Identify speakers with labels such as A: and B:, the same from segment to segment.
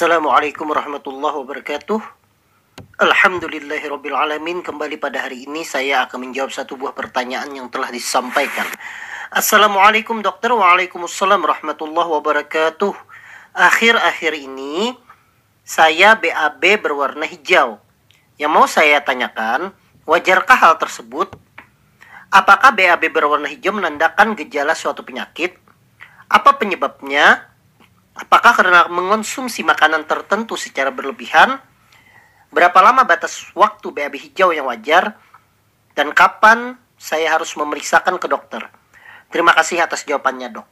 A: Assalamualaikum warahmatullahi wabarakatuh. Alhamdulillahirrabbilalamin Kembali pada hari ini saya akan menjawab satu buah pertanyaan yang telah disampaikan Assalamualaikum dokter Waalaikumsalam warahmatullahi wabarakatuh Akhir-akhir ini Saya BAB berwarna hijau Yang mau saya tanyakan Wajarkah hal tersebut? Apakah BAB berwarna hijau menandakan gejala suatu penyakit? Apa penyebabnya? Apakah karena mengonsumsi makanan tertentu secara berlebihan? Berapa lama batas waktu BAB hijau yang wajar? Dan kapan saya harus memeriksakan ke dokter? Terima kasih atas jawabannya, Dok.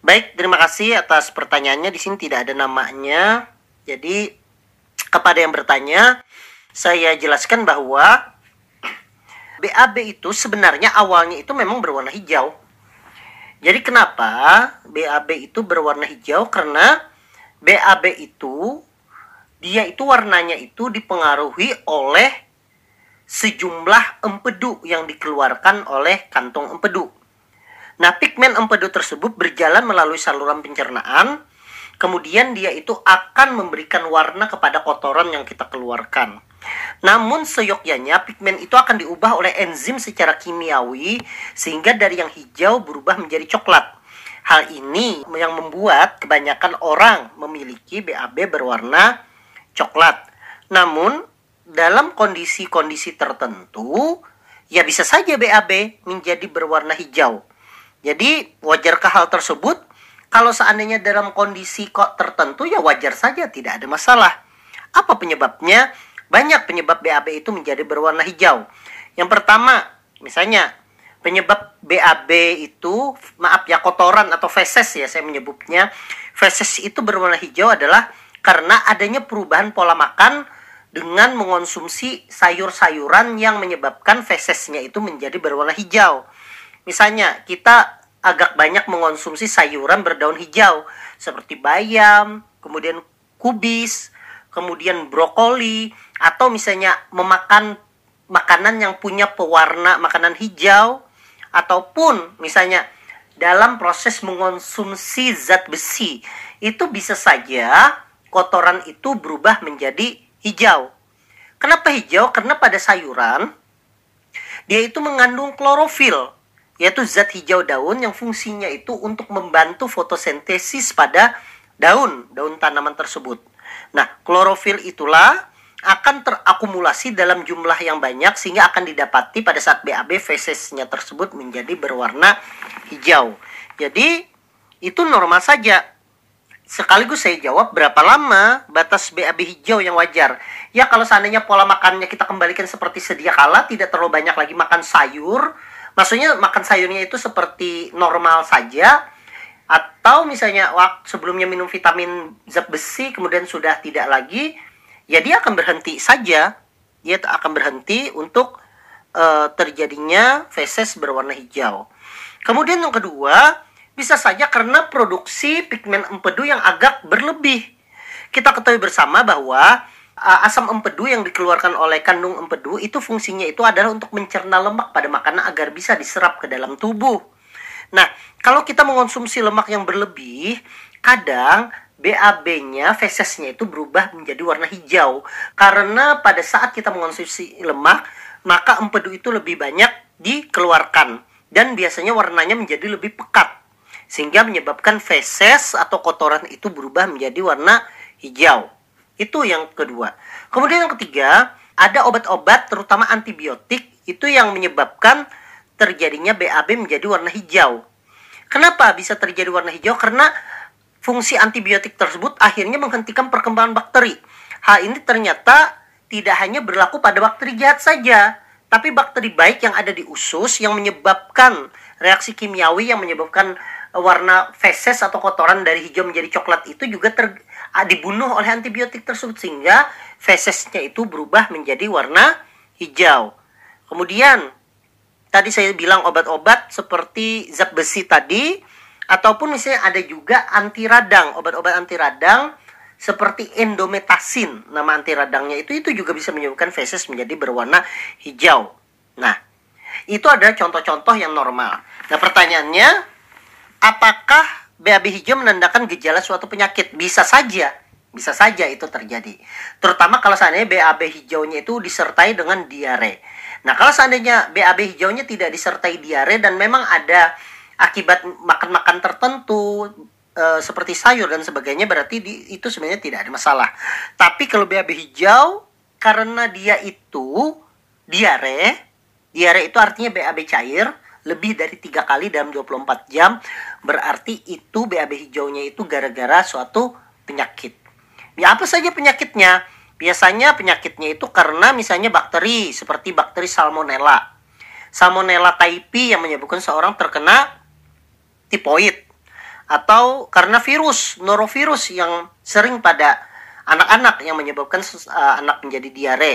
A: Baik, terima kasih atas pertanyaannya. Di sini tidak ada namanya. Jadi, kepada yang bertanya, saya jelaskan bahwa BAB itu sebenarnya awalnya itu memang berwarna hijau jadi kenapa BAB itu berwarna hijau? Karena BAB itu dia itu warnanya itu dipengaruhi oleh sejumlah empedu yang dikeluarkan oleh kantong empedu. Nah, pigmen empedu tersebut berjalan melalui saluran pencernaan, kemudian dia itu akan memberikan warna kepada kotoran yang kita keluarkan. Namun seyogyanya pigmen itu akan diubah oleh enzim secara kimiawi sehingga dari yang hijau berubah menjadi coklat. Hal ini yang membuat kebanyakan orang memiliki BAB berwarna coklat. Namun dalam kondisi-kondisi tertentu ya bisa saja BAB menjadi berwarna hijau. Jadi wajarkah hal tersebut? Kalau seandainya dalam kondisi kok tertentu ya wajar saja tidak ada masalah. Apa penyebabnya? Banyak penyebab BAB itu menjadi berwarna hijau. Yang pertama, misalnya penyebab BAB itu maaf ya kotoran atau feses ya saya menyebutnya. Feses itu berwarna hijau adalah karena adanya perubahan pola makan dengan mengonsumsi sayur-sayuran yang menyebabkan fesesnya itu menjadi berwarna hijau. Misalnya, kita agak banyak mengonsumsi sayuran berdaun hijau seperti bayam, kemudian kubis, kemudian brokoli, atau misalnya memakan makanan yang punya pewarna makanan hijau, ataupun misalnya dalam proses mengonsumsi zat besi, itu bisa saja kotoran itu berubah menjadi hijau. Kenapa hijau? Karena pada sayuran dia itu mengandung klorofil, yaitu zat hijau daun yang fungsinya itu untuk membantu fotosintesis pada daun, daun tanaman tersebut. Nah, klorofil itulah akan terakumulasi dalam jumlah yang banyak sehingga akan didapati pada saat BAB fesesnya tersebut menjadi berwarna hijau. Jadi itu normal saja. Sekaligus saya jawab berapa lama batas BAB hijau yang wajar. Ya kalau seandainya pola makannya kita kembalikan seperti sedia kala, tidak terlalu banyak lagi makan sayur. Maksudnya makan sayurnya itu seperti normal saja. Atau misalnya waktu sebelumnya minum vitamin zat besi kemudian sudah tidak lagi, ya dia akan berhenti saja. Dia akan berhenti untuk uh, terjadinya feses berwarna hijau. Kemudian yang kedua, bisa saja karena produksi pigmen empedu yang agak berlebih. Kita ketahui bersama bahwa uh, asam empedu yang dikeluarkan oleh kandung empedu itu fungsinya itu adalah untuk mencerna lemak pada makanan agar bisa diserap ke dalam tubuh. Nah, kalau kita mengonsumsi lemak yang berlebih, kadang BAB-nya, fesesnya itu berubah menjadi warna hijau. Karena pada saat kita mengonsumsi lemak, maka empedu itu lebih banyak dikeluarkan. Dan biasanya warnanya menjadi lebih pekat. Sehingga menyebabkan feses atau kotoran itu berubah menjadi warna hijau. Itu yang kedua. Kemudian yang ketiga, ada obat-obat terutama antibiotik itu yang menyebabkan terjadinya BAB menjadi warna hijau. Kenapa bisa terjadi warna hijau? Karena fungsi antibiotik tersebut akhirnya menghentikan perkembangan bakteri. Hal ini ternyata tidak hanya berlaku pada bakteri jahat saja, tapi bakteri baik yang ada di usus yang menyebabkan reaksi kimiawi yang menyebabkan warna feses atau kotoran dari hijau menjadi coklat itu juga ter, dibunuh oleh antibiotik tersebut sehingga fesesnya itu berubah menjadi warna hijau. Kemudian tadi saya bilang obat-obat seperti zat besi tadi ataupun misalnya ada juga anti radang, obat-obat anti radang seperti endometasin, nama anti radangnya itu itu juga bisa menyebabkan feses menjadi berwarna hijau. Nah, itu adalah contoh-contoh yang normal. Nah, pertanyaannya, apakah BAB hijau menandakan gejala suatu penyakit? Bisa saja. Bisa saja itu terjadi. Terutama kalau seandainya BAB hijaunya itu disertai dengan diare. Nah, kalau seandainya BAB hijaunya tidak disertai diare dan memang ada akibat makan-makan tertentu e, seperti sayur dan sebagainya berarti di, itu sebenarnya tidak ada masalah. Tapi kalau BAB hijau karena dia itu diare, diare itu artinya BAB cair lebih dari tiga kali dalam 24 jam berarti itu BAB hijaunya itu gara-gara suatu penyakit. Ya apa saja penyakitnya? Biasanya penyakitnya itu karena misalnya bakteri seperti bakteri Salmonella. Salmonella typhi yang menyebabkan seorang terkena tipoid atau karena virus norovirus yang sering pada anak-anak yang menyebabkan uh, anak menjadi diare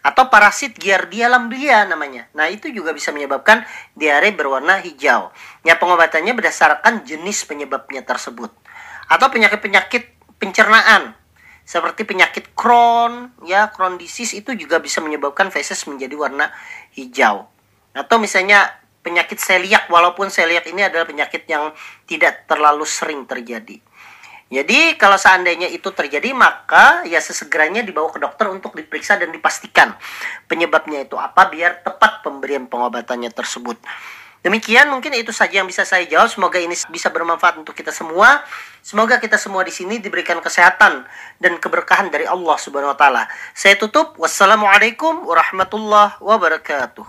A: atau parasit Giardia lamblia namanya. Nah, itu juga bisa menyebabkan diare berwarna hijau. Ya, pengobatannya berdasarkan jenis penyebabnya tersebut. Atau penyakit-penyakit pencernaan seperti penyakit Crohn, ya Crohn disease itu juga bisa menyebabkan feses menjadi warna hijau. Atau misalnya penyakit celiac, walaupun celiac ini adalah penyakit yang tidak terlalu sering terjadi. Jadi kalau seandainya itu terjadi maka ya sesegeranya dibawa ke dokter untuk diperiksa dan dipastikan penyebabnya itu apa biar tepat pemberian pengobatannya tersebut. Demikian mungkin itu saja yang bisa saya jawab. Semoga ini bisa bermanfaat untuk kita semua. Semoga kita semua di sini diberikan kesehatan dan keberkahan dari Allah Subhanahu wa taala. Saya tutup. Wassalamualaikum warahmatullahi wabarakatuh.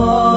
A: Oh.